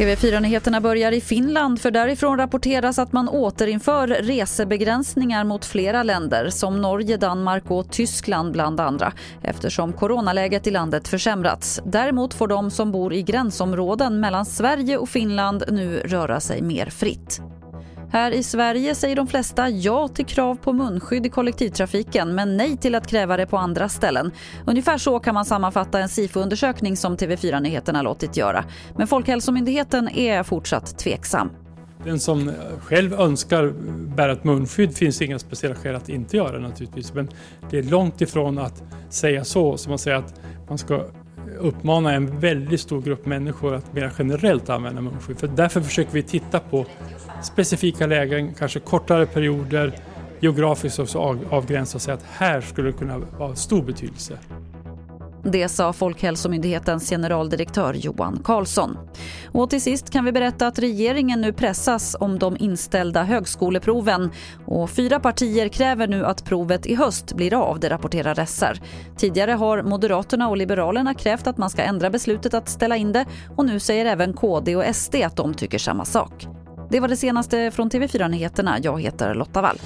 TV4-nyheterna börjar i Finland för därifrån rapporteras att man återinför resebegränsningar mot flera länder som Norge, Danmark och Tyskland bland andra eftersom coronaläget i landet försämrats. Däremot får de som bor i gränsområden mellan Sverige och Finland nu röra sig mer fritt. Här i Sverige säger de flesta ja till krav på munskydd i kollektivtrafiken men nej till att kräva det på andra ställen. Ungefär så kan man sammanfatta en SIFO-undersökning som TV4 Nyheterna låtit göra. Men Folkhälsomyndigheten är fortsatt tveksam. Den som själv önskar bära ett munskydd finns inga speciella skäl att inte göra naturligtvis. Men det är långt ifrån att säga så, som man säger att man ska uppmana en väldigt stor grupp människor att mer generellt använda munskydd. För därför försöker vi titta på specifika lägen, kanske kortare perioder, geografiskt också avgränsa och säga att här skulle det kunna vara stor betydelse. Det sa Folkhälsomyndighetens generaldirektör Johan Carlsson. Och till sist kan vi berätta att regeringen nu pressas om de inställda högskoleproven. Och fyra partier kräver nu att provet i höst blir av, det rapporterar SR. Tidigare har Moderaterna och Liberalerna krävt att man ska ändra beslutet att ställa in det och nu säger även KD och SD att de tycker samma sak. Det var det senaste från TV4 Nyheterna. Jag heter Lotta Wall.